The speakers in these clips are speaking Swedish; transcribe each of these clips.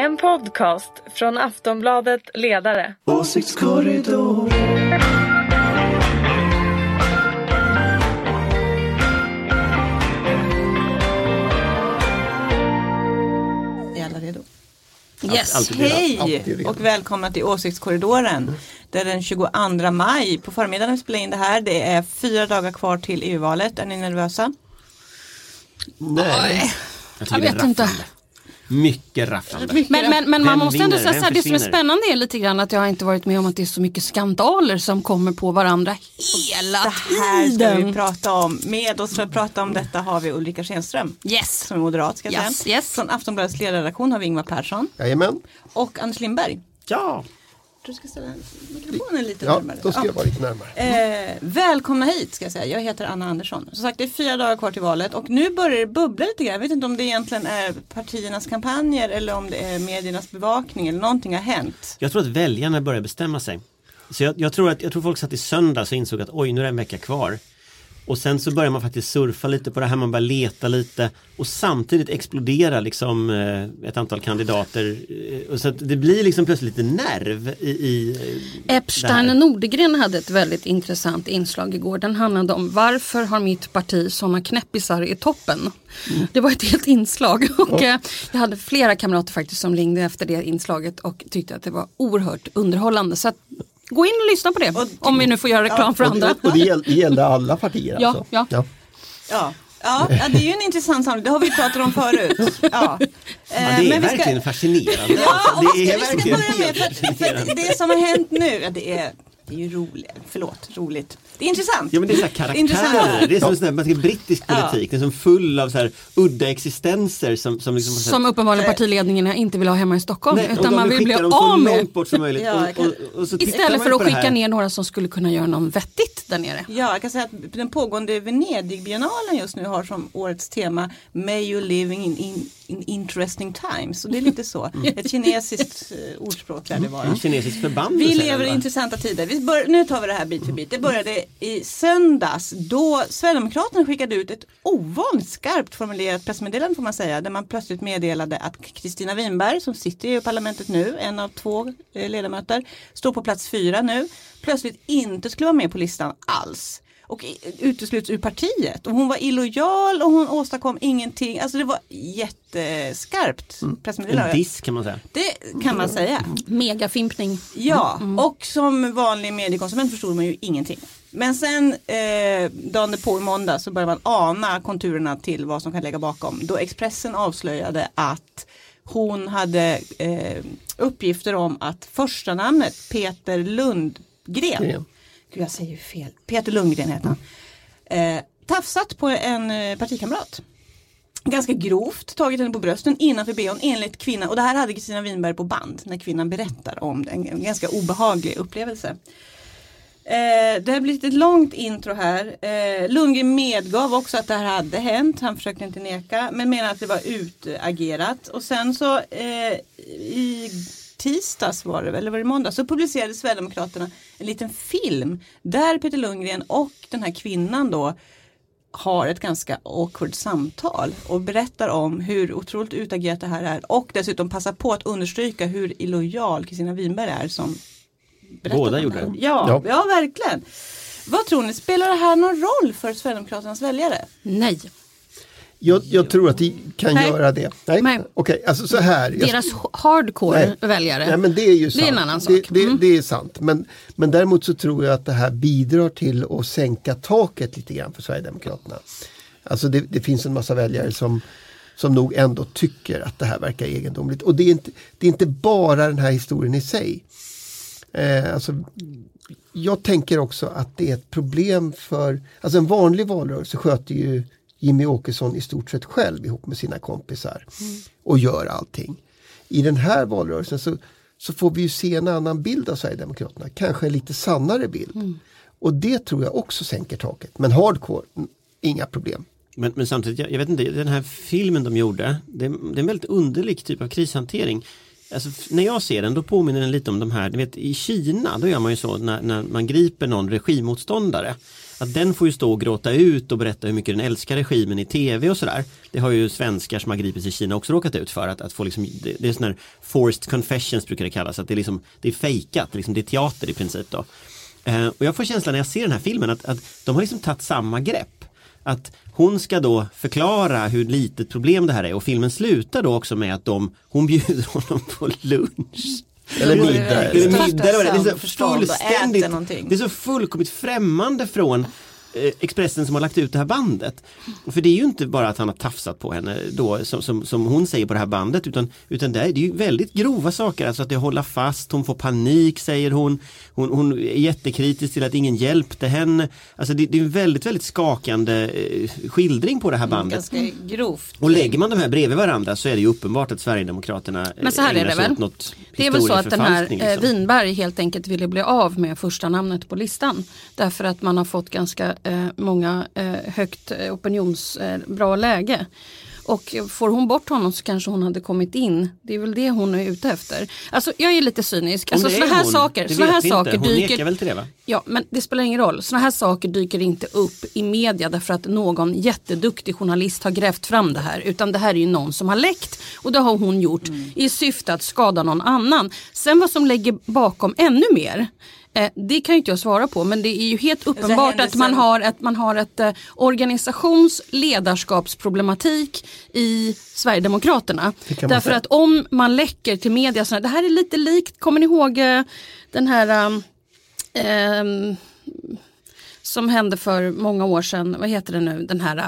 En podcast från Aftonbladet Ledare. Åsiktskorridor. Är alla redo? Yes. alltid redo. Hej redo. och välkomna till Åsiktskorridoren. Det är den 22 maj på förmiddagen vi spelar in det här. Det är fyra dagar kvar till EU-valet. Är ni nervösa? Nej. Jag vet inte. Mycket rafflande. Men, men, men man måste ändå vinner? säga så här, det som är spännande är lite grann att jag inte varit med om att det är så mycket skandaler som kommer på varandra hela Det här ska vi tiden. prata om. Med oss för att prata om detta har vi Ulrika Schenström. Yes. Som är moderat ska jag Yes, säga. yes. Från Aftonbladets ledarredaktion har vi Ingvar Persson. Jajamän. Och Anders Lindberg. Ja. Du ska ställa mikrofonen lite ja, närmare. då ska Ja. jag vara lite närmare. Eh, välkomna hit ska jag säga. Jag heter Anna Andersson. Som sagt det är fyra dagar kvar till valet och nu börjar det bubbla lite grann. Jag vet inte om det egentligen är partiernas kampanjer eller om det är mediernas bevakning eller någonting har hänt. Jag tror att väljarna börjar bestämma sig. Så jag, jag, tror att, jag tror folk satt i söndags och insåg att oj nu är det en vecka kvar. Och sen så börjar man faktiskt surfa lite på det här, man börjar leta lite och samtidigt explodera liksom eh, ett antal kandidater. Eh, och så det blir liksom plötsligt lite nerv i, i Epstein och. Nordegren hade ett väldigt intressant inslag igår. Den handlade om varför har mitt parti sådana knäppisar i toppen? Det var ett helt inslag och eh, jag hade flera kamrater faktiskt som ringde efter det inslaget och tyckte att det var oerhört underhållande. Så gå in och lyssna på det om vi nu får göra reklam för Och andra. det, och det, gäll, det gällde alla partier Ja, alltså? ja. Ja. Ja, ja, det är ju en intressant samling. Det har vi pratat om förut. Ja. Ja, det Eh, är men vi ska- verkligen fascinerande. Ja, Alltså, och det är verkligen börja med, för, för det som har hänt nu, ja, det är, det är ju roligt, förlåt, roligt. Det är intressant. Ja men det är så här Intressant. karaktärer, det är som sån här, brittisk Ja. politik, det är som full av så här udda existenser som, som liksom Som uppenbarligen partiledningen inte vill ha hemma i Stockholm Nej, utan man vill bli av med. långt bort som möjligt. Ja, och, och, och Istället för att skicka här. ner några som skulle kunna göra något vettigt där nere. Ja, jag kan säga att den pågående Venedigbiennalen just nu har som årets tema May you live in, in, in interesting times. Och det är lite så. Ett kinesiskt eh, ordspråk lär det vara. En kinesisk förbannelse. Vi lever i intressanta tider. Vi bör, nu tar vi det här bit för bit. Det började i söndags då Sverigedemokraterna skickade ut ett ovanligt skarpt formulerat pressmeddelande får man säga. Där man plötsligt meddelade att Kristina Winberg som sitter i EU-parlamentet nu, en av två eh, ledamöter, står på plats fyra nu. Plötsligt inte skulle vara med på listan alls. Och i- utesluts ur partiet. Och hon var illojal och hon åstadkom ingenting. Alltså det var jätteskarpt En pressmeddelande. diss kan man säga. Det kan man säga. Megafimpning. Ja, och som vanlig mediekonsument förstod man ju ingenting. Men sen eh, dagen på i måndag så började man ana konturerna till vad som kan lägga bakom. Då Expressen avslöjade att hon hade eh, uppgifter om att första namnet Peter Lundgren, Gren. Gud, jag säger ju fel, Peter Lundgren heter han, eh, tafsat på en eh, partikamrat ganska grovt tagit henne på brösten innanför bhn enligt kvinnan. Och det här hade Kristina Winberg på band när kvinnan berättar om det. En, en ganska obehaglig upplevelse. Eh, det har blivit ett långt intro här. Eh, Lundgren medgav också att det här hade hänt. Han försökte inte neka men menar att det var utagerat. Och sen så eh, i tisdags var det väl, eller var det måndag, så publicerade Sverigedemokraterna en liten film där Peter Lundgren och den här kvinnan då har ett ganska awkward samtal och berättar om hur otroligt utagerat det här är och dessutom passar på att understryka hur illojal Kristina Winberg är som Båda gjorde det. Ja, Ja. ja. verkligen. Vad tror ni, spelar det här någon roll för Sverigedemokraternas väljare? Nej. Jag, jag tror att de kan Nej. göra det. Nej, Nej. okej, alltså så här. Deras hardcore Nej. väljare. Nej, men det är ju sant. Det är en annan Det, sak. det, Mm. det är sant. Men, men däremot så tror jag att det här bidrar till att sänka taket lite grann för Sverigedemokraterna. Alltså det, det finns en massa väljare som, som nog ändå tycker att det här verkar egendomligt. Och det är inte, det är inte bara den här historien i sig. Eh, alltså, jag tänker också att det är ett problem för, alltså en vanlig valrörelse sköter ju Jimmy Åkesson i stort sett själv ihop med sina kompisar och gör allting. I den här valrörelsen så, så får vi ju se en annan bild av Sverigedemokraterna, kanske en lite sannare bild. Och det tror jag också sänker taket. Men hardcore, mm, inga problem. Men, men samtidigt, jag, jag vet inte, den här filmen de gjorde, det, det är en väldigt underlig typ av krishantering. Alltså, när jag ser den då påminner den lite om de här, ni vet i Kina då gör man ju så när, när man griper någon regimmotståndare att den får ju stå och gråta ut och berätta hur mycket den älskar regimen i tv och sådär. Det har ju svenskar som har gripits i Kina också råkat ut för. Att, att få liksom, det, det är sån här forced confessions brukar det kallas. Att det är, liksom, det är fejkat, liksom, det är teater i princip då. Eh, och jag får känslan när jag ser den här filmen att, att de har liksom tagit samma grepp. Att hon ska då förklara hur litet problem det här är och filmen slutar då också med att de, hon bjuder honom på lunch. Eller middag. Eller middag, det är. så fullständigt, det är så fullkomligt främmande från eh, Expressen som har lagt ut det här bandet. För det är ju inte bara att han har tafsat på henne då som, som, som hon säger på det här bandet utan, utan det, är, ju väldigt grova saker, alltså att det håller fast, hon får panik säger hon. Hon, hon är jättekritisk till att ingen hjälpte henne. Alltså det, det är en väldigt, väldigt skakande eh, skildring på det här bandet. Ganska grovt. Och lägger man de här bredvid varandra så är det ju uppenbart att Sverigedemokraterna Men så här är det väl? något Det är väl så att den här eh, liksom. Winberg helt enkelt ville bli av med första namnet på listan. Därför att man har fått ganska eh, många eh, högt eh, opinions eh, bra läge. Och får hon bort honom så kanske hon hade kommit in. Det är väl det hon är ute efter. Alltså jag är lite cynisk. Alltså såna här hon, saker, såna här saker Hon dyker väl till det va? Ja, men det spelar ingen roll. Sådana här saker dyker inte upp i media därför att någon jätteduktig journalist har grävt fram det här. Utan det här är ju någon som har läckt och det har hon gjort i syfte att skada någon annan. Sen vad som lägger bakom ännu mer det kan ju inte jag svara på men det är ju helt uppenbart att man har ett, man har ett eh, organisations ledarskapsproblematik i Sverigedemokraterna. Därför säga. att om man läcker till media, sådär, det här är lite likt, kommer ni ihåg eh, den här um, som hände för många år sedan, vad heter det nu, den här äh,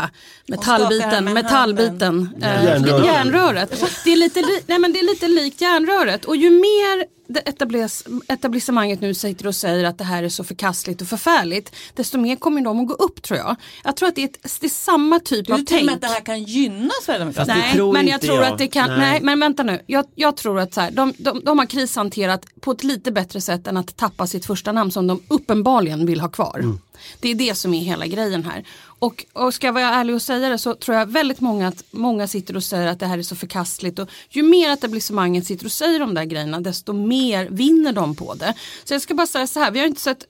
metallbiten, metallbiten, äh, Järnröret. järnröret. Det är, lite, li- nej, men det är lite likt järnröret och ju mer etablis, etablissemanget nu sitter och säger att det här är så förkastligt och förfärligt, desto mer kommer de att gå upp tror jag. Jag tror att det är, ett, det är samma typ Du av tror tänk. med att det här kan gynna Sverigedemokraterna? Nej, tror men jag tror jag. att det kan, Nej. nej, men vänta nu. Jag, jag tror att så här, de, de, de har krishanterat på ett lite bättre sätt än att tappa sitt första namn som de uppenbarligen vill ha kvar. Mm. Det är det som är hela grejen här. Och, och ska jag vara ärlig och säga det så tror jag väldigt många att många sitter och säger att det här är så förkastligt och ju mer etablissemanget sitter och säger de där grejerna desto mer vinner de på det. Så jag ska bara säga så här, vi har inte sett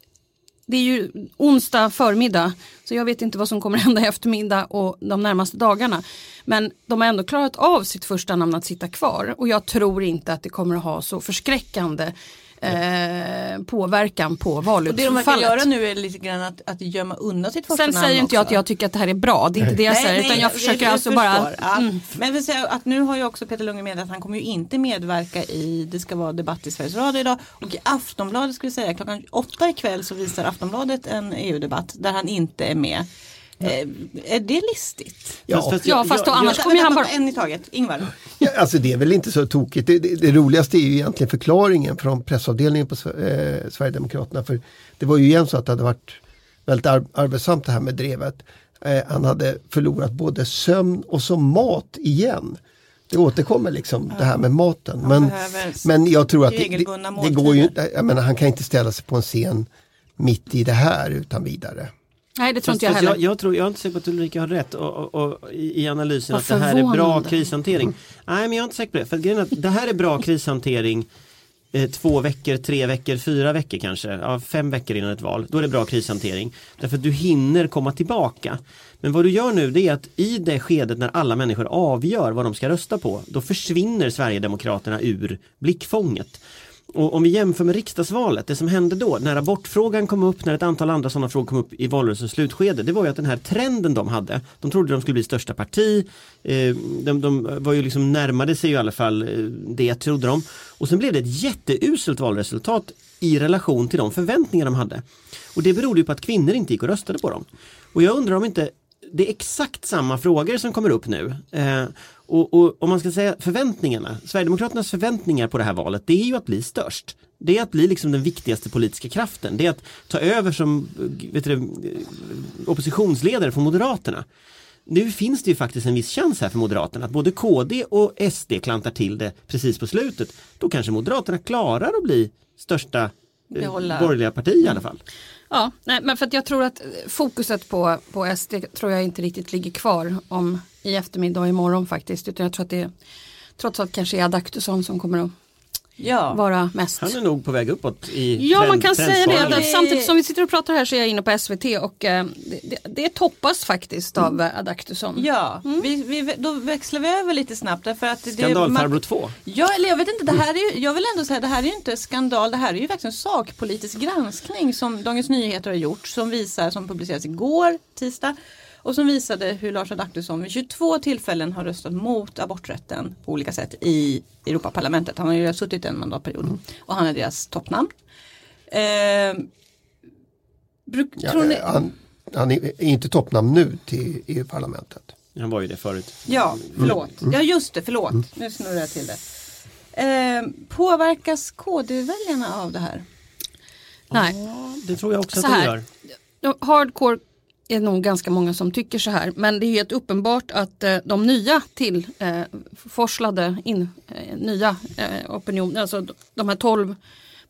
det är ju onsdag förmiddag så jag vet inte vad som kommer hända i eftermiddag och de närmaste dagarna. Men de har ändå klarat av sitt första namn att sitta kvar och jag tror inte att det kommer att ha så förskräckande eh, påverkan på Och det de verkar valutfallet. göra nu är lite grann att, att gömma undan sitt första Sen säger inte jag att jag tycker att det här är bra, det är inte det jag Nej, säger nej, utan jag försöker jag alltså bara. Ja. mm. Men jag vill säga att nu har ju också Peter Lundgren meddelat att han kommer ju inte medverka i Det ska vara debatt i Sveriges Radio idag och i Aftonbladet skulle jag säga klockan åtta ikväll så visar Aftonbladet en EU-debatt där han inte är med. Eh, är det listigt? Ja. fast Ja, jag- fast då jag- annars kommer han bara En i taget, Ingvar. Ja, alltså det är väl inte så tokigt. Det, det, det roligaste är ju egentligen förklaringen från pressavdelningen på eh, Sverigedemokraterna. För det var ju igen så att det hade varit väldigt ar- arbetsamt det här med drevet. Eh, han hade förlorat både sömn och så mat igen. Det återkommer liksom det här med maten. Men, men jag tror att det, det, det går ju inte, jag menar han kan inte ställa sig på en scen mitt i det här utan vidare. Nej det tror Fast, inte jag heller. jag, jag, tror, jag är inte säker på att Ulrika har rätt och, och, och, i, analysen att det här är bra krishantering. Nej men jag är inte säker på det. För grejen att det här är bra krishantering eh, två veckor, tre veckor, fyra veckor kanske. Ja, fem veckor innan ett val. Då är det bra krishantering. Därför att du hinner komma tillbaka. Men vad du gör nu det är att i det skedet när alla människor avgör vad de ska rösta på. Då försvinner Sverigedemokraterna ur blickfånget. Och om vi jämför med riksdagsvalet, det som hände då när abortfrågan kom upp, när ett antal andra sådana frågor kom upp i valrörelsens slutskede, det var ju att den här trenden de hade, de trodde de skulle bli största parti, eh, de, de var ju liksom närmade sig i alla fall eh, det trodde de. Och sen blev det ett jätteuselt valresultat i relation till de förväntningar de hade. Och det berodde ju på att kvinnor inte gick och röstade på dem. Och jag undrar om inte det är exakt samma frågor som kommer upp nu. Eh, och, och om man ska säga förväntningarna, Sverigedemokraternas förväntningar på det här valet, det är ju att bli störst. Det är att bli liksom den viktigaste politiska kraften. Det är att ta över som eh, vet du, eh, oppositionsledare från Moderaterna. Nu finns det ju faktiskt en viss chans här för Moderaterna att både KD och SD klantar till det precis på slutet. Då kanske Moderaterna klarar att bli största eh, Behålla. borgerliga parti i alla fall. Ja, nej, men för att jag tror att fokuset på, på SD tror jag inte riktigt ligger kvar om i eftermiddag och imorgon faktiskt. Utan jag tror att det trots allt kanske är Adaktusson som kommer att Ja. vara mest. Han är nog på väg uppåt i Ja, man trend- kan säga det. Att Samtidigt som vi sitter och pratar här så är jag inne på SVT och eh, det, det, toppas faktiskt av eh, Adaktusson. Ja, vi, vi, då växlar vi över lite snabbt därför att det, Skandalfarbror man- 2. Ja, eller jag vet inte, det här är ju, jag vill ändå säga det här är ju inte skandal, det här är ju verkligen sakpolitisk granskning som Dagens Nyheter har gjort som visar, som publicerades igår, tisdag, och som visade hur Lars Adaktusson vid 22 tillfällen har röstat mot aborträtten på olika sätt i Europaparlamentet. Han har ju suttit en mandatperiod och han är deras toppnamn. Eh, bruk, Ja, tror ni, han, han är inte toppnamn nu till EU-parlamentet. Han var ju det förut. Ja, förlåt. Ja just det, förlåt. Nu snurrar jag till det. Eh, påverkas KD-väljarna av det här? Nej. Det tror jag också Så att de gör. Ja, Hardcore är nog ganska många som tycker så här men det är helt uppenbart att eh, de nya till eh, in, eh, nya eh, opinion, alltså de här 12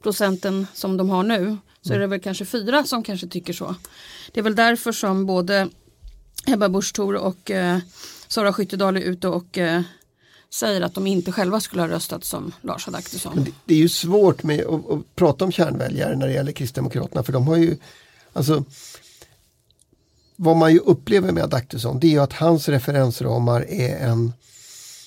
procenten som de har nu så är det väl kanske fyra som kanske tycker så. Det är väl därför som både Ebba Busch Thor och eh, Sara Skyttedal är ute och eh, säger att de inte själva skulle ha röstat som Lars Adaktusson. Det, det är ju svårt med att, att prata om kärnväljare när det gäller Kristdemokraterna för de har ju alltså vad man ju upplever med Adaktusson det är ju att hans referensramar är en,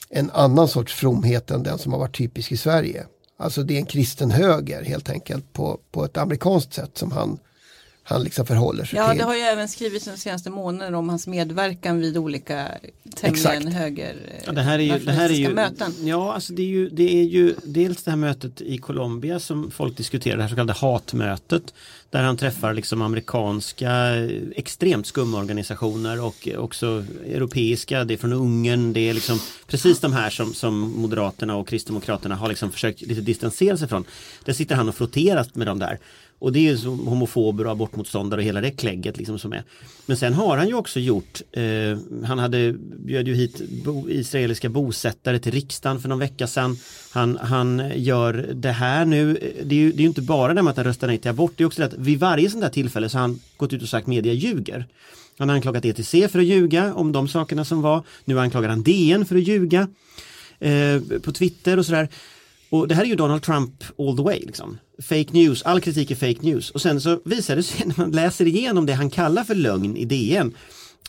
en annan sorts fromhet än den som har varit typisk i Sverige. Alltså det är en kristen höger helt enkelt på, på ett amerikanskt sätt som han, han liksom förhåller sig Ja, till. det har ju även skrivits de senaste månaderna om hans medverkan vid olika tämligen höger Ja, det här är ju, det här är ju möten. Ja, alltså det är ju, det är ju dels det här mötet i Colombia som folk diskuterar, det här så kallade hatmötet. Där han träffar liksom amerikanska eh, extremt skumma organisationer och också europeiska, det är från Ungern, det är liksom precis de här som, som Moderaterna och Kristdemokraterna har liksom försökt lite distansera sig från. Där sitter han och frotteras med de där. Och det är ju som homofober och abortmotståndare och hela det klägget liksom som är. Men sen har han ju också gjort, eh, han hade, bjöd ju hit bo, israeliska bosättare till riksdagen för någon vecka sedan. Han, han gör det här nu, det är ju det är ju inte bara det med att han röstar nej till abort, det är också det att vid varje sånt där tillfälle så har han gått ut och sagt media ljuger. Han har anklagat ETC för att ljuga om de sakerna som var. Nu anklagar han DN för att ljuga eh, på Twitter och sådär. Och det här är ju Donald Trump all the way. Liksom. Fake news, all kritik är fake news. Och sen så visar det sig när man läser igenom det han kallar för lögn i DN.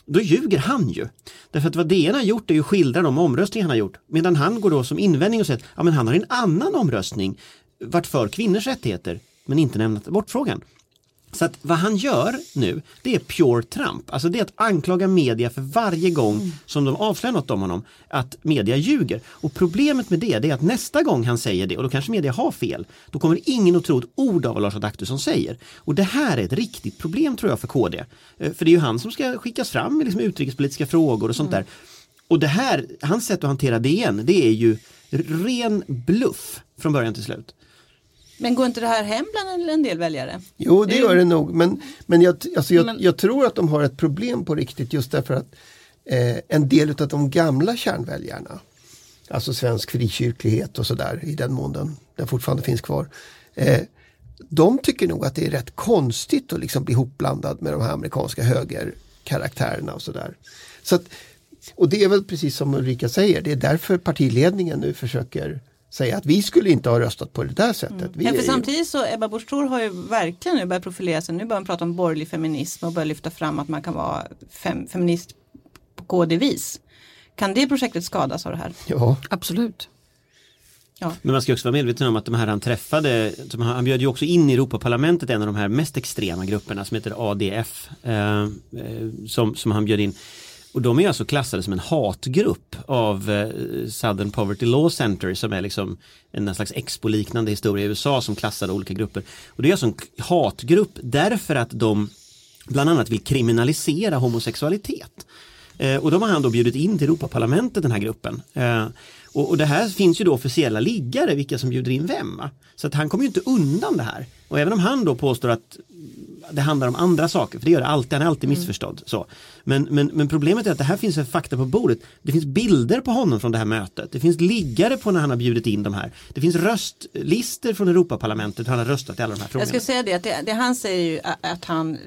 Då ljuger han ju. Därför att vad DN har gjort är ju skildra de omröstningar han har gjort. Medan han går då som invändning och säger att ja, men han har en annan omröstning varit för kvinnors rättigheter men inte nämnt abortfrågan. Så att vad han gör nu, det är pure Trump. Alltså det är att anklaga media för varje gång som de avslöjar något om honom, att media ljuger. Och problemet med det, det är att nästa gång han säger det, och då kanske media har fel, då kommer ingen att tro ett ord av vad Lars Adaktusson säger. Och det här är ett riktigt problem tror jag för KD. Eh, För det är ju han som ska skickas fram med liksom utrikespolitiska frågor och sånt där. Och det här, hans sätt att hantera DN, det är ju ren bluff från början till slut. Men går inte det här hem bland en- del väljare? Jo, det gör det nog. Men, men, jag, alltså jag, Men- jag tror att de har ett problem på riktigt just därför att eh, en del av de gamla kärnväljarna, alltså svensk frikyrklighet och sådär i den mån den, den fortfarande finns kvar. Eh, de tycker nog att det är rätt konstigt att liksom bli hopblandad med de här amerikanska högerkaraktärerna och sådär. Så att, och det är väl precis som Ulrika säger, det är därför partiledningen nu försöker säga att vi skulle inte ha röstat på det där sättet. Vi Ja, för ju- samtidigt så Ebba Busch har ju verkligen nu börjat profilera sig. Nu börjar man prata om borgerlig feminism och börjar lyfta fram att man kan vara fem, feminist på KD-vis. Kan det projektet skadas av det här? Ja, Absolut. Men man ska också vara medveten om att de här han träffade, han bjöd ju också in i Europaparlamentet en av de här mest extrema grupperna som heter ADF. Eh, eh, som, som han bjöd in. Och de är alltså klassade som en hatgrupp av eh, Southern Poverty Law Center som är liksom en slags Expo-liknande historia i USA som klassade olika grupper. Och det är alltså en hatgrupp därför att de bland annat vill kriminalisera homosexualitet. Eh, och de har han då bjudit in till Europaparlamentet den här gruppen. Eh, och, och det här finns ju då officiella liggare vilka som bjuder in vem. Va? Så att han kommer ju inte undan det här. Och även om han då påstår att det handlar om andra saker, för det gör det alltid, han är alltid missförstådd. Så. Men, men, men problemet är att det här finns en fakta på bordet. Det finns bilder på honom från det här mötet. Det finns liggare på när han har bjudit in de här. Det finns röstlister från Europaparlamentet hur han har röstat i alla de här Jag frågorna. ska säga det, att det, det han säger ju att han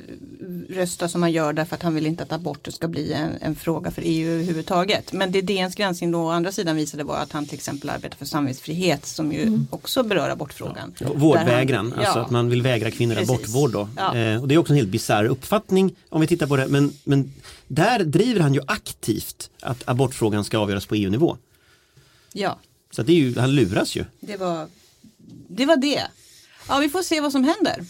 röstar som han gör därför att han vill inte att aborter ska bli en, en fråga för EU överhuvudtaget. Men det DNs granskning då å andra sidan visade var att han till exempel arbetar för samvetsfrihet som ju också berör abortfrågan. Ja, Vårdvägran, han- alltså ja. att man vill vägra kvinnor Precis. abortvård då. Ja. Eh, och det är också en helt bisarr uppfattning om vi tittar på det. Men, men där driver han ju aktivt att abortfrågan ska avgöras på EU-nivå. Ja, Så det är ju, han luras ju. det var det. Var det. Ja, vi får se vad som händer.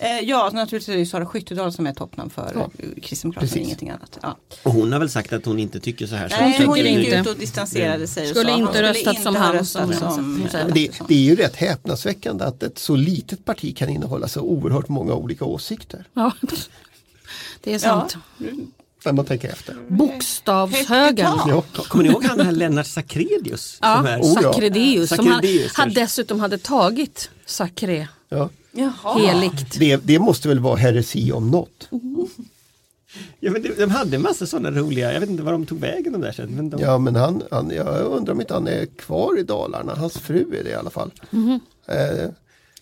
Eh, ja, naturligtvis är det ju Sara Skyttedal som är toppnamn för Ja. ja. Kristdemokraterna, ingenting annat. Ja. Och hon har väl sagt att hon inte tycker så här. Så Nej, hon tycker gick inte. ut och distanserade sig. och Skulle sa att inte hon röstat inte som ha han, röstat som- som, som- Det, det är ju rätt häpnadsväckande att ett så litet parti kan innehålla så oerhört många olika åsikter. Ja. Det är sant. När man tänker efter. Bokstavshögen. Ja. Kommer ni ihåg han här Lennart Sacredius? Ja, som är, Oh, som han, han dessutom hade tagit Sacré Ja. Jaha. heligt. Det, det måste väl vara heresi om något. ja, men de, de hade en massa sådana roliga, jag vet inte var de tog vägen de där sen. Men de, Ja men han, han, jag undrar om inte han är kvar i Dalarna. Hans fru är det i alla fall. Eh,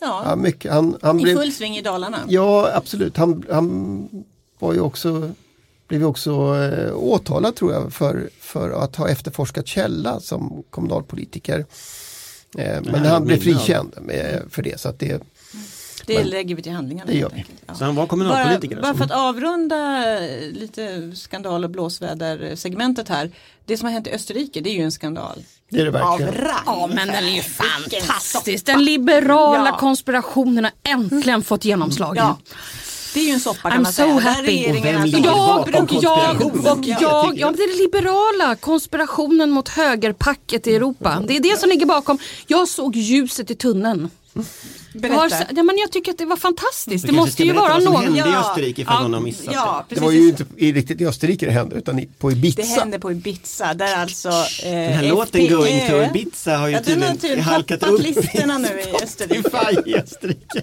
ja, Ja, mycket. Han, han i blev, full sving i Dalarna. ja absolut, han, han var ju också blev ju också eh, åtalad tror jag för, för att ha efterforskat källa som kommunalpolitiker. Eh, men Ja, han blev frikänd med, för det. Så att det Det Men- lägger vi till handlingarna. Det gör vi. Ja. Så han var Bara, kommunalpolitiker. bara alltså. för att avrunda lite skandal och blåsväder-segmentet här. Det som har hänt i Österrike det är ju en skandal. det är det verkligen. Ja men den är ju fantastisk. Den liberala Ja. konspirationen har äntligen fått genomslag. Ja. Det är ju en soppa kan I'm man so säga. Happy. Och vem ligger Ja, bakom och jag, och Ja, jag, ja, det är det liberala, konspirationen mot högerpacket i Europa. Det är det som ligger bakom. Jag såg ljuset i tunneln. Jag, Berätta. ja, men jag tycker att det var fantastiskt. Du Det måste ju vara någon. hände i Ja. Österrike ifall någon har missat Ja, Det precis. var ju inte i, riktigt i Österrike det hände utan i, på Ibiza. Det hände på Ibiza där alltså eh, Den här låten Going to Ibiza har ju ja, den tydligen tydligen halkat upp listorna nu i Österrike. I Österrike.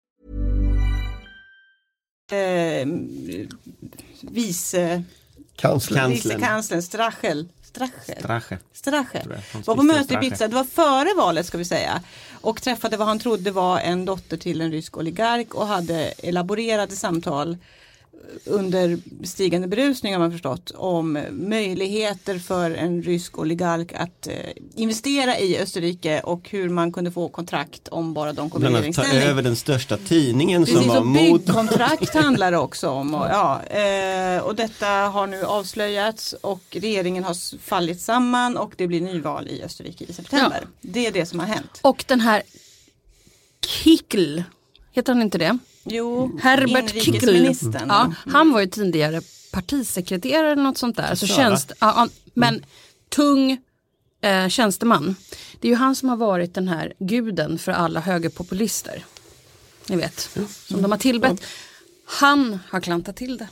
Eh, vice, Kanslern. Kanslern. vicekanslern Strachel, Strache. Strache. Hans var på möte i Strache. Ibiza, det var före valet ska vi säga. Och träffade vad han trodde var en dotter till en rysk oligark och hade elaborerade samtal under stigande berusning har man förstått om möjligheter för en rysk oligark att eh, investera i Österrike och hur man kunde få kontrakt om bara de kom i annat ta regeringsställning. över den största tidningen som Precis, var och mot byggkontrakt handlar det också om. Och, ja, eh, och detta har nu avslöjats och regeringen har fallit samman och det blir nyval i Österrike i september. Det är det som har hänt. Och den här Kickl, heter han inte det? Jo, Herbert Kickl. Ja, han var ju tidigare partisekreterare eller något sånt där. Så tjänst, ja, men tung eh, tjänsteman. Det är ju han som har varit den här guden för alla högerpopulister. Ni vet, som de har tillbett. Han har klantat till det.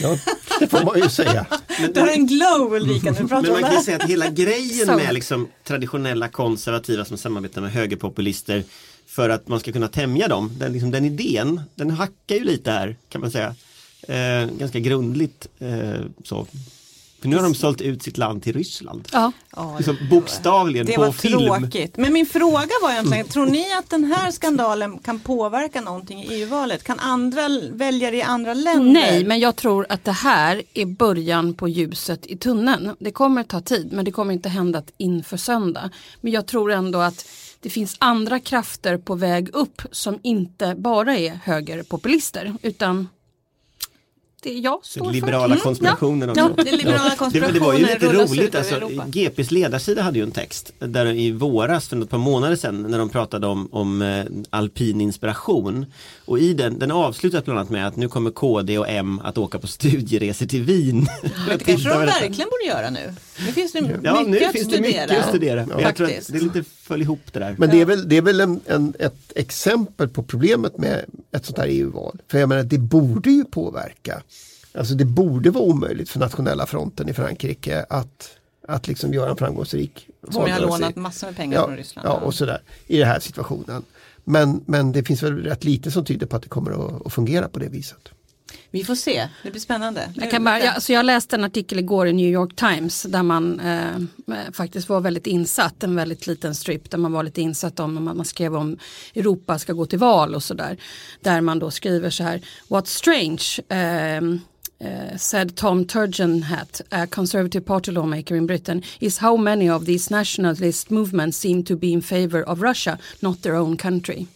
Ja, det får man ju säga. Du har en glow Ulrika du pratar Men man kan ju säga att hela grejen med liksom traditionella konservativa som samarbetar med högerpopulister för att man ska kunna tämja dem, den, liksom, den idén, den hackar ju lite här kan man säga. Eh, ganska grundligt eh, så. För nu har de sålt ut sitt land till Ryssland. Ja. Liksom bokstavligen det på var film. tråkigt. Men min fråga var egentligen, tror ni att den här skandalen kan påverka någonting i EU-valet? Kan andra väljare i andra länder? Nej, men jag tror att det här är början på ljuset i tunneln. Det kommer ta tid, men det kommer inte hända inför söndag. Men jag tror ändå att det finns andra krafter på väg upp som inte bara är högerpopulister utan det jag står Den för. liberala Mm, konspirationen ja. Ja. Det liberala Det, var- det var ju lite konspirationer roligt, alltså. GPs ledarsida hade ju en text där i våras för ett par månader sedan när de pratade om, om eh, alpin inspiration. Och i den, den avslutas bland annat med att nu kommer KD och M att åka på studieresor till Wien. Det kanske de verkligen borde göra nu. Nu finns det Ja, nu mycket att finns det studera. mycket att studera. Men Jag tror att det är lite föll ihop det där. Men det är väl, det är väl en, en, ett exempel på problemet med ett sånt här EU-val. För jag menar det borde ju påverka. Alltså det borde vara omöjligt för nationella fronten i Frankrike att, att liksom göra en framgångsrik Som jag har lånat massor med pengar ja, från Ryssland. Ja, och sådär i den här situationen. Men, men det finns väl rätt lite som tyder på att det kommer att, att fungera på det viset. Vi får se, det blir spännande. Jag, kan bara, jag, alltså jag läste en artikel igår i New York Times där man eh, faktiskt var väldigt insatt, en väldigt liten strip där man var lite insatt om, man, man skrev om Europa ska gå till val och sådär. Där man då skriver så här, What's strange ehm, eh, said Tom Turgeonhat, a conservative party lawmaker in Britain, is how many of these nationalist movements seem to be in favor of Russia, not their own country.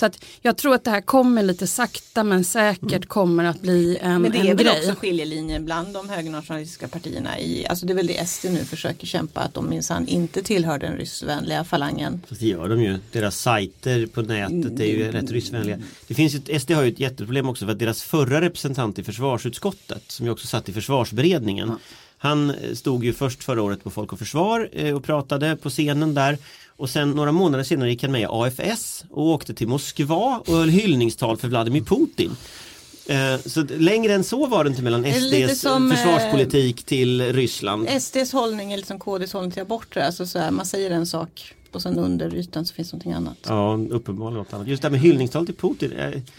Så att jag tror att det här kommer lite sakta men säkert kommer att bli en, Men det är en väl grej. också skiljelinjen bland de högernationalistiska partierna. I, alltså det är väl det SD nu försöker kämpa att de minsann inte tillhör den ryssvänliga falangen. Fast det gör de ju. Deras sajter på nätet är ju rätt ryssvänliga. Det finns ju, ett- SD har ju ett jätteproblem också för att deras förra representant i försvarsutskottet som ju också satt i försvarsberedningen Han eh, stod ju först förra året på Folk och Försvar eh, och pratade på scenen där och sen några månader senare gick han med i AFS och åkte till Moskva och höll hyllningstal för Vladimir Putin. Eh, Så längre än så var det inte mellan SDs som, försvarspolitik till Ryssland. SDs hållning är liksom KDs hållning till aborter. Alltså så här, man säger en sak och sen under ytan så finns någonting annat. Ja, uppenbarligen något annat. Just det här med hyllningstal till Putin.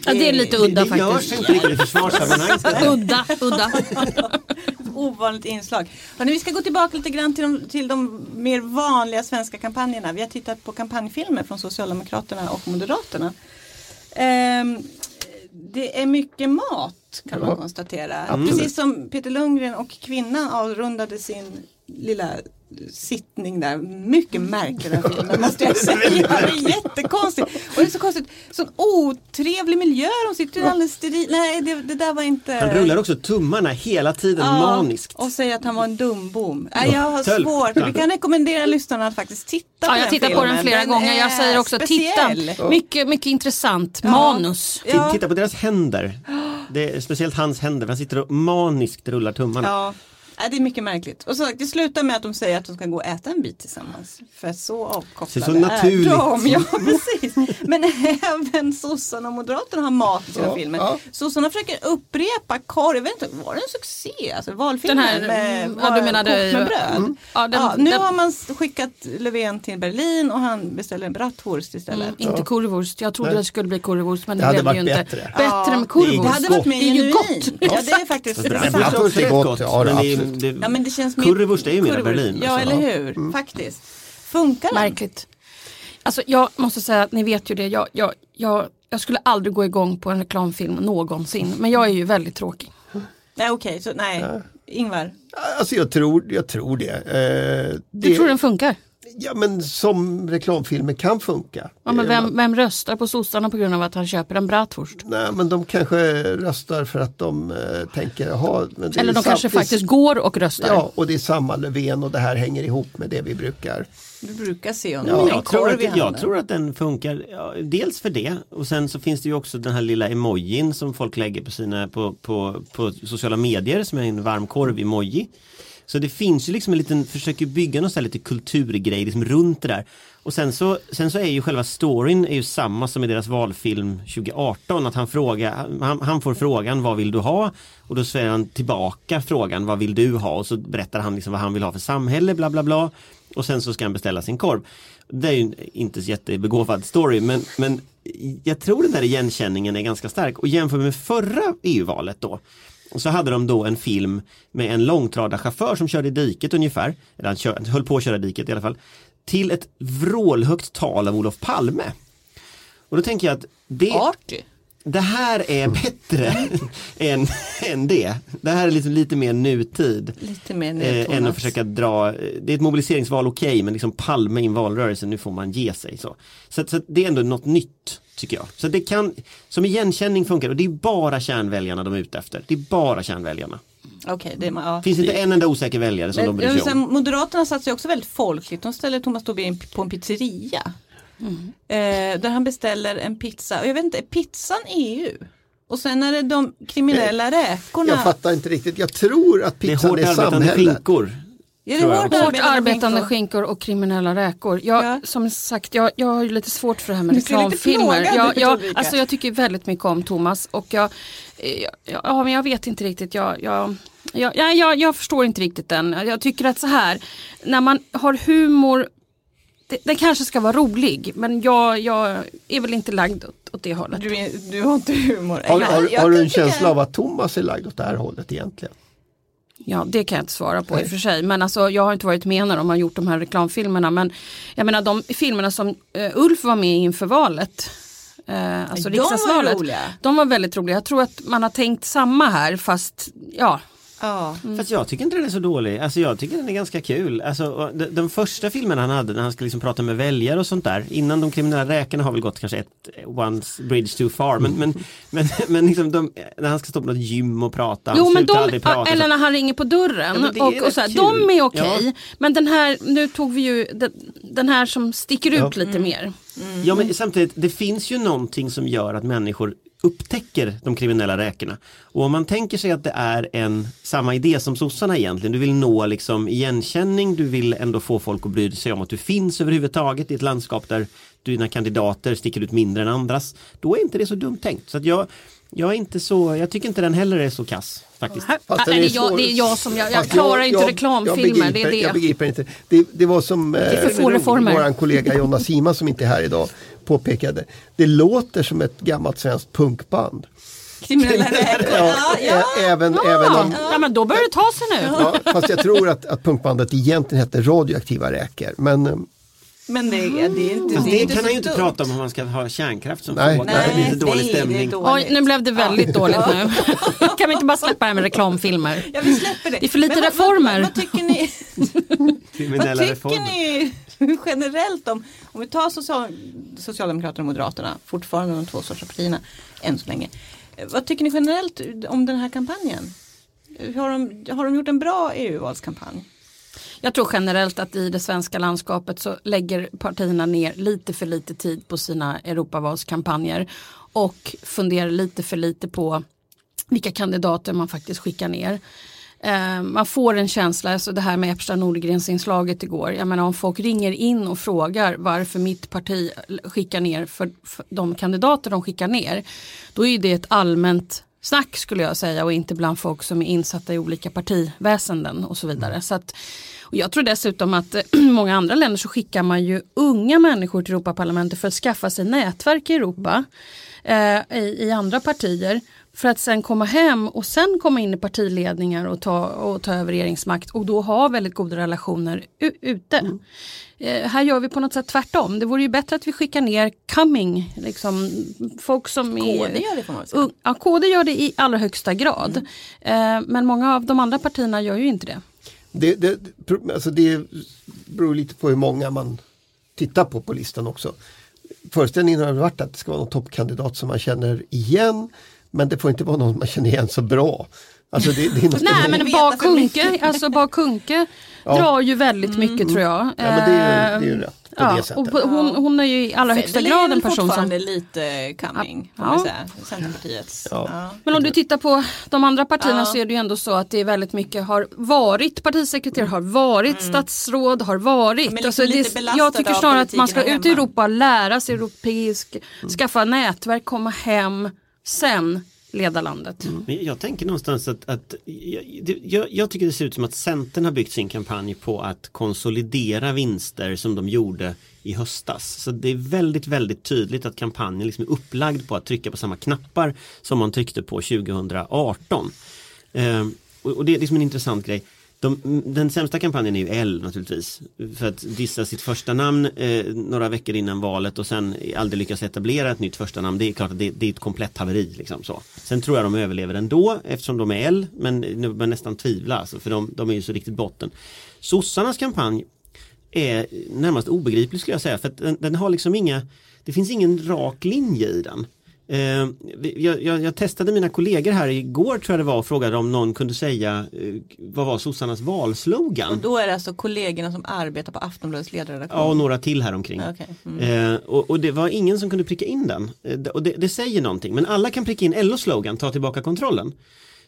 Ja, det är lite udda det görs faktiskt. inte riktigt i försvarssammanhang. Udda, udda. Ovanligt inslag. Hörrni, vi ska gå tillbaka lite grann till de, till de mer vanliga svenska kampanjerna. Vi har tittat på kampanjfilmer från Socialdemokraterna och Moderaterna. Ehm, det är mycket mat kan man Ja, konstatera. absolut. Precis som Peter Lundgren och kvinnan avrundade sin lilla sittning där. Mycket märklig den filmen måste jag säga. Det är jättekonstigt. Och det är så konstigt. Sån otrevlig miljö. De sitter ju alldeles steril. Nej det, det där var inte. Han rullar också tummarna hela tiden maniskt. Och säger att han var en dumbom. Nej, jag har Tölp. svårt. Vi kan rekommendera lyssnarna att faktiskt titta på Ja, jag den tittar på den flera Den gånger. Jag säger också speciell. titta. Mycket, mycket intressant. Manus. Ja. Titta på deras händer. Det är speciellt hans händer. Han sitter och maniskt rullar tummarna. Ja. Nej, det är mycket märkligt. Och så det slutar med att de säger att de ska gå och äta en bit tillsammans. För så avkopplade Så- så naturligt. är de. Ja, precis. Men även sossarna och moderaterna har mat i sina Ja, filmer. ja. Sossarna försöker upprepa korv. Jag vet inte, var det en succé? Alltså valfilmen Den här, med, mm, ja, du menade- med bröd. Mm. Ja, den- ja, nu den- har man skickat Löfven till Berlin och han beställer en bratwurst istället. Mm, inte currywurst. Jag trodde Nej. det skulle bli currywurst men det, Det blev det ju varit inte. bättre. Bättre med Det currywurst. hade varit mer Det är ju genuint. gott. Ja, det är faktiskt det bratwurst är gott, ja, men det är det- Ja men det känns mer Currywurst är ju currywurst. Berlin, Ja alltså. eller hur, faktiskt. Funkar den? Märkligt. Alltså jag måste säga att ni vet ju det. Jag, jag, jag, jag skulle aldrig gå igång på en reklamfilm någonsin. Men jag är ju väldigt tråkig. Nej okej, så nej. Ingvar. Alltså jag tror, jag tror det. Eh, Du det tror den funkar? Ja men som reklamfilmer kan funka. Ja, men vem, vem röstar på sossarna på grund av att han köper en bratwurst? Nej men de kanske röstar för att de eh, tänker, jaha. är Eller de sam- kanske faktiskt går och röstar. Ja och det är samma Löfven och det här hänger ihop med det vi brukar. Du brukar se honom Ja, Jag tror, att, jag tror att den funkar, ja, dels för det och sen så finns det ju också den här lilla emojin som folk lägger på sina på, på, på sociala medier som är en varmkorv-emoji. Så det finns ju liksom en liten, försöker bygga någon sån här lite kulturgrej liksom runt det där. Och sen så, sen så är ju själva storyn är ju samma som i deras valfilm 2018 att han frågar, han, han får frågan vad vill du ha? Och då säger han tillbaka frågan vad vill du ha? Och så berättar han liksom vad han vill ha för samhälle bla bla bla. Och sen så ska han beställa sin korv. Det är ju inte så jättebegåvad story men, men jag tror den där igenkänningen är ganska stark och jämför med förra EU-valet då och så hade de då en film med en långtradarchaufför som körde i diket ungefär, eller han kör, höll på att köra i diket i alla fall, till ett vrålhögt tal av Olof Palme. Och då tänker jag att det, Arty det här är bättre än, än det. Det här är liksom lite mer nutid. Lite mer nu, Eh, än att försöka dra, det är ett mobiliseringsval okej men liksom Palme in valrörelsen, nu får man ge sig. Så, så, så det är ändå något nytt tycker jag. Så det kan, som igenkänning funkar och det är bara kärnväljarna de är ute efter. Det är bara kärnväljarna. Okej, det är, ja. Finns inte en enda osäker väljare som de Men, bryr jag vill sig om. Moderaterna satsar också väldigt folkligt. De ställer Thomas Tobé på en pizzeria. Mm. Eh, där han beställer en pizza. Och jag vet inte, är pizzan EU? Och sen är det de kriminella räkorna. Jag fattar inte riktigt. Jag tror att är pizzan är arbetande samhället. skinkor. Är det jag hårt. Hårt arbetande skinkor? och kriminella räkor. Jag, Ja. Som sagt, jag, jag har ju lite svårt för det här med reklamfilmer. Jag, jag, alltså jag tycker väldigt mycket om Thomas och jag, eh, ja, ja, men jag vet inte riktigt. Jag, jag, jag, jag, jag, förstår inte riktigt den. Jag tycker att så här, när man har humor den kanske ska vara rolig men jag, jag är väl inte lagd åt, åt det hållet. Du, är, du har inte humor. Har, har, har du en känsla av att Thomas är lagd åt det här hållet egentligen? Ja, det kan jag inte svara på i och för sig. Men alltså, jag har inte varit med när de har gjort de här reklamfilmerna. Men jag menar de filmerna som eh, Ulf var med i inför valet. Eh, alltså De var riksdagsvalet. roliga. De var väldigt roliga. Jag tror att man har tänkt samma här fast ja. Ja. Fast jag tycker inte den är så dålig. Alltså jag tycker den är ganska kul. Alltså, och de, de första filmerna han hade när han skulle liksom prata med väljare och sånt där. Innan de kriminella räkorna har väl gått kanske ett one bridge too far. Men, men, men, men liksom de, när han ska stå på något gym och prata. Han Jo men de, aldrig prata. eller när han ringer på dörren. Ja, och, och så här, de är okej. Ja. Men den här, nu tog vi ju den, den här som sticker ut Ja. lite mer. Ja men samtidigt, det finns ju någonting som gör att människor upptäcker de kriminella räkorna. Och om man tänker sig att det är en samma idé som sossarna egentligen, du vill nå liksom igenkänning, du vill ändå få folk att bry sig om att du finns överhuvudtaget i ett landskap där dina kandidater sticker ut mindre än andras. Då är inte det så dumt tänkt. Så att jag, jag är inte så, jag tycker inte den heller är så kass faktiskt. Fast nej, det, är jag, det är jag som, jag, jag klarar inte jag- reklamfilmer. Jag det är det. Jag begriper inte. Det, det var som är för få reformer. vår kollega Jonna Sima som inte är här idag påpekade. Det låter som ett gammalt svenskt punkband. Kriminella räkor. Ja, Ja, ja. Även, även Ja, om, ja men då börjar det ta sig nu. ja, fast jag tror att, att punkbandet egentligen hette Radioaktiva räkor. Men eh, Men det, är- det är inte Fast det är det inte kan han ju inte dumt. prata om om man ska ha kärnkraft som Nej, fråga. nej, det blir lite dålig det stämning. dåligt. Oj, nu blev det väldigt dåligt nu. kan vi inte bara släppa det här med reklamfilmer? Ja, vi släpper det. Det är för lite Men vad- reformer. Vad, vad tycker ni, Kriminella vad tycker reformer. ni generellt om, om vi tar social, Socialdemokraterna och Moderaterna, fortfarande de två största partierna än så länge. Eh, vad tycker ni generellt om den här kampanjen? Har de, har de gjort en bra EU-valskampanj? Jag tror generellt att i det svenska landskapet så lägger partierna ner lite för lite tid på sina Europavalskampanjer och funderar lite för lite på vilka kandidater man faktiskt skickar ner. Eh, man får en känsla, alltså det här med Epstein Nordgrens inslaget igår. Jag menar om folk ringer in och frågar varför mitt parti skickar ner för, för de kandidater de skickar ner. Då är det ett allmänt snack skulle jag säga och inte bland folk som är insatta i olika partiväsenden och så vidare. Så att, och jag tror dessutom att många andra länder så skickar man ju unga människor till Europaparlamentet för att skaffa sig nätverk i Europa eh, i, i andra partier för att sen komma hem och sen komma in i partiledningar och ta, och ta över regeringsmakt och då ha väldigt goda relationer ute. Eh, här gör vi på något sätt tvärtom. Det vore ju bättre att vi skickar ner coming, liksom, folk som är... KD gör det väl säga. Ung- Ja, KD gör det i allra högsta grad. Eh, men många av de andra partierna gör ju inte det. det, det, alltså det beror lite på hur många man tittar på på listan också. Föreställningen har varit att det ska vara någon toppkandidat som man känner igen men det får inte vara någon man känner igen så bra. Alltså det, det är Nej men veta Bak för Kunke, alltså Bak Kunke Ja. drar ju väldigt mycket tror jag. Ja, men det är ju- det är ju Eh, rätt på ja, det sättet. och hon, hon är ju i allra högsta Federley grad är en person som... fortfarande lite coming, Ja. säga. Centerpartiets. Ja. Ja. Men om du tittar på de andra partierna Ja. så är det ju ändå så att det är väldigt mycket har varit partisekreterare, har varit statsråd, har varit. Mm. liksom Alltså belastade jag tycker snarare att man ska ut i. Europa, lära sig europeisk, skaffa nätverk, komma hem, sen leda landet. Mm. Men jag tänker någonstans att, att jag, jag, jag tycker det ser ut som att Centern har byggt sin kampanj på att konsolidera vinster som de gjorde i höstas. Så det är väldigt, väldigt tydligt att kampanjen liksom är upplagd på att trycka på samma knappar som man tryckte på 2018. Ehm, och, och det är liksom en intressant grej de, den sämsta kampanjen är ju L naturligtvis. För att dissa sitt första namn eh, några veckor innan valet och sen aldrig lyckas etablera ett nytt första namn. Det är klart att det, det är ett komplett haveri. Liksom, så. Sen tror jag de överlever ändå eftersom de är L. Men nu börjar nästan tvivla alltså, för de, de är ju så riktigt botten. Sossarnas kampanj är närmast obegriplig skulle jag säga. För att den, den har liksom inga, det finns ingen rak linje i den. Eh, jag, jag, jag, testade mina kollegor här igår tror jag det var och frågade om någon kunde säga eh, vad var sossarnas valslogan? Och då är det alltså kollegorna som arbetar på Aftonbladets ledarredaktion? Ja och några till här omkring. Okay. Mm. Eh, och, och, det var ingen som kunde pricka in den. Eh, och det, det, säger någonting men alla kan pricka in LOs slogan, ta tillbaka kontrollen.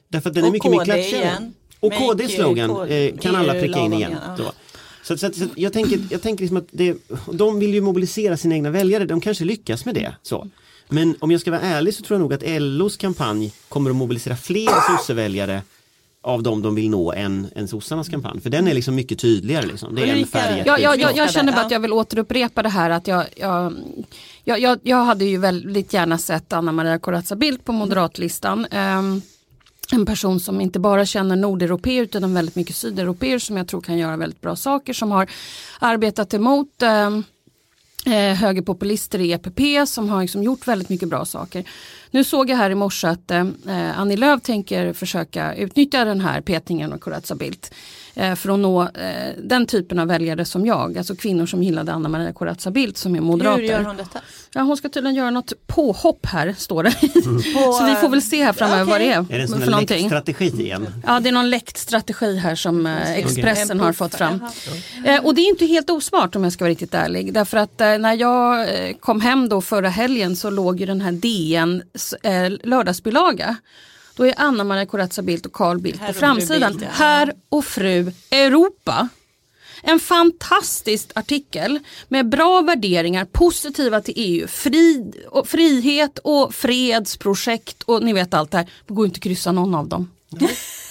Därför att den och är mycket mer klatschigare. Och slogan KD eh, kan alla pricka in igen. Då. Så, så, så jag tänker, jag tänker liksom att det, de vill ju mobilisera sina egna väljare, de kanske lyckas med det. Så. Men om jag ska vara ärlig så tror jag nog att LOs kampanj kommer att mobilisera fler sosseväljare av dem de vill nå än, än sossarnas kampanj. För den är liksom mycket tydligare. Liksom. Det är en färg, Jag, jag, jag, Ja. jag känner bara att jag vill återupprepa det här att jag, jag, jag, jag, jag hade ju väldigt gärna sett Anna Maria Corazza Bildt på moderatlistan. Ehm, en person som inte bara känner nordeuropeer utan väldigt mycket sydeuropeer som jag tror kan göra väldigt bra saker som har arbetat emot ehm, eh, högerpopulister i EPP som har liksom gjort väldigt mycket bra saker. Nu såg jag här i morse att eh, Annie Lööf tänker försöka utnyttja den här petningen av Corazza Bildt för att nå eh, den typen av väljare som jag, alltså kvinnor som gillade Anna Maria Corazza Bildt som är moderater. Hur gör hon detta? Ja, hon ska tydligen göra något påhopp här, står det. På, Så vi får väl se här framöver Okej. vad det är, Är det en sån för någonting. läckt strategi igen? Ja, det är någon läckt strategi här som eh, Expressen En har fått fram. jaha. Eh, och det är inte helt osmart om jag ska vara riktigt ärlig. Därför att eh, när jag eh, kom hem då förra helgen så låg ju den här DNs eh, lördagsbilaga. Då är Anna Maria Corazza Bildt och Carl Bildt Herr på framsidan. Bildt, ja. Herr och fru Europa. En fantastisk artikel med bra värderingar, positiva till EU, frid, och frihet och fredsprojekt och ni vet allt det här. Det går inte att kryssa någon av dem.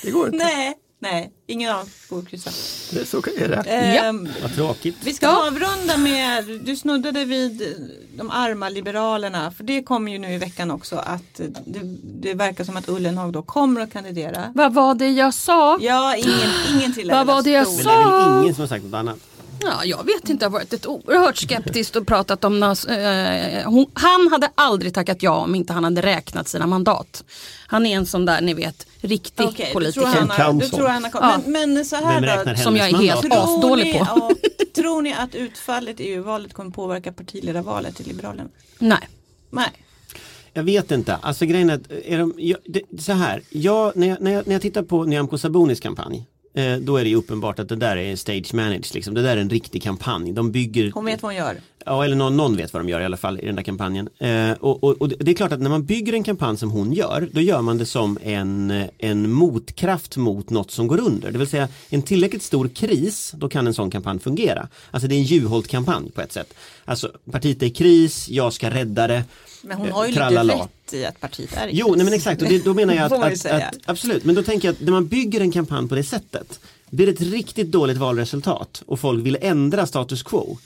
Det går inte. Nej, nej, ingen av får kryssa. Det är så är det. Ehm, Vad tråkigt. Vi ska Ja. avrunda med, du snuddade vid de arma liberalerna för det kommer ju nu i veckan också att det, det verkar som att Ullenhag då kommer att kandidera. Vad var det jag sa? Ja, ingen, ingen till Vad var det jag Men stor. det är sa? väl ingen som har sagt något annat? Ja, jag vet inte, jag har varit ett oerhört skeptiskt och pratat om nas, eh, hon, Han hade aldrig tackat ja om inte han hade räknat sina mandat. Han är en sån där, ni vet, riktig du politiker. tror han har, du tror han har Ja. men, men så här då. Som jag är helt asdålig på. ja, tror ni att utfallet i EU-valet kommer påverka partiledarvalet i Liberalerna? Nej. Nej. Jag vet inte. Alltså grejen är att, är de, jag, det, så här, jag, när, jag, när, jag, när jag tittar på Nyamko Sabunis kampanj eh, då är det uppenbart att det där är stage managed. Liksom. Det där är en riktig kampanj. De bygger, Hon vet vad hon gör. ja eller någon, någon vet vad de gör i alla fall i den där kampanjen. Eh, och, och, och det är klart att när man bygger en kampanj som hon gör, då gör man det som en, en motkraft mot något som går under. Det vill säga en tillräckligt stor kris, då kan en sån kampanj fungera. Alltså det är en Juholt-kampanj på ett sätt. Alltså partiet är i kris, jag ska rädda det. Men hon Eh, har ju lite tralala. I att partiet är i Jo, nej men exakt och det, då menar jag att, att, att absolut, men då tänker jag att när man bygger en kampanj på det sättet blir det ett riktigt dåligt valresultat och folk vill ändra status quo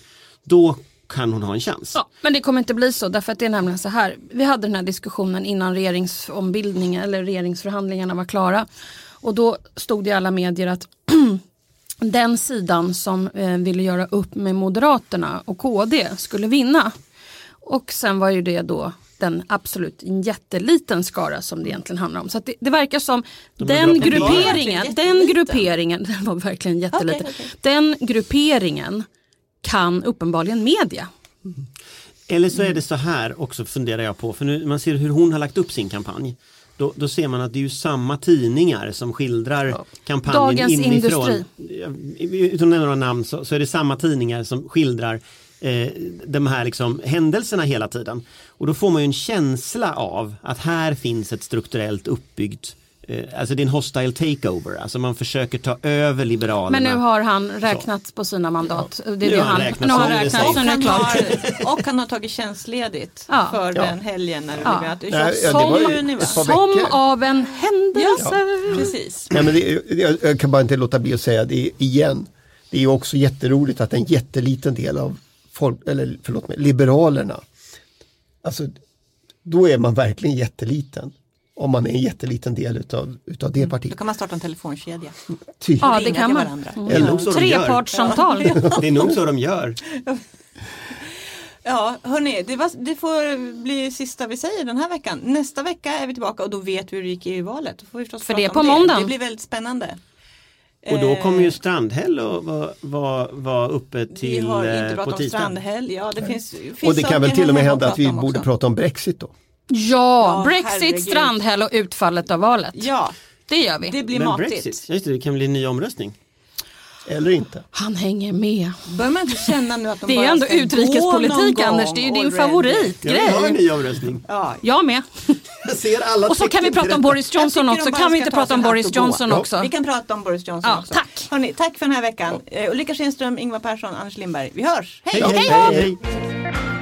då kan hon ha en chans. Ja, men det kommer inte bli så därför att det är nämligen så här. Vi hade den här diskussionen innan regeringsombildningen eller regeringsförhandlingarna var klara. Och då stod det i alla medier att den sidan som eh, ville göra upp med Moderaterna och KD skulle vinna. Och sen var ju det då den absolut en jätteliten skara som det egentligen handlar om. Så att det, det verkar som är den grupperingen, Den grupperingen, den var verkligen jätteliten. Okej, okej. Den grupperingen kan uppenbarligen media. Eller så är det så här också funderar jag på, för nu man ser hur hon har lagt upp sin kampanj. Då, då ser man att det är ju samma tidningar som skildrar kampanjen Dagens inifrån. Industri. Utan att nämna några namn så, så är det samma tidningar som skildrar eh, de här liksom händelserna hela tiden. Och då får man ju en känsla av att här finns ett strukturellt uppbyggt eh, Alltså det är en hostile takeover, alltså man försöker ta över Liberalerna. Men nu har han räknat på sina mandat. Det är Nu det har han räknat nu har han räknat så nu är klart. har, och han har tagit tjänstledigt Ja. för Ja. den helgen när det Ja. blev att det ja, det som juni, Som av en händelse. Ja, precis. Nej, men det, jag, jag kan bara inte låta bli att säga det igen. Det är också jätteroligt att en jätteliten del av folk, eller förlåt mig, Liberalerna, alltså då är man verkligen jätteliten. om man är en jätteliten del utav, utav det Då partiet. kan man starta en telefonkedja. Tydligt. Ja, det kan man. Mm. Det. Trepartssamtal. Det är nog så de gör. Ja, hörni, det, var, det får bli sista vi säger den här veckan. Nästa vecka är vi tillbaka och då vet vi hur det gick i valet. Då får vi förstås För prata det är på måndagen. Det blir väldigt spännande. Och då kommer ju Eh, Strandhäll att vara, vara, vara uppe Vi till har eh, inte på pratat om. Strandhäll. Ja, det finns, finns Och det kan väl till och med hända att vi borde prata om Brexit då. Ja, Ja, Brexit, herregud. Strandhäll och utfallet av valet. Ja, Det gör vi. det blir Men matigt. Brexit, just det, det kan bli en ny omröstning. Eller inte. Han hänger med. Bör man inte känna nu att de Det är ändå utrikespolitik Anders, det är ju din already? Jag vill ha en favoritgrej. ny omröstning. Ja, Jag med. Jag ser alla Och så kan vi prata om. Boris Johnson också. Kan vi inte ta prata om Boris. Johnson Ja. också? vi kan prata om Boris Johnson Ja, också. tack. Hörrni, tack för den här veckan. Eh, Ulrika Schenström, Ingvar Persson, Anders Lindberg. Vi hörs. Hej! Hej, hej, hej. hej.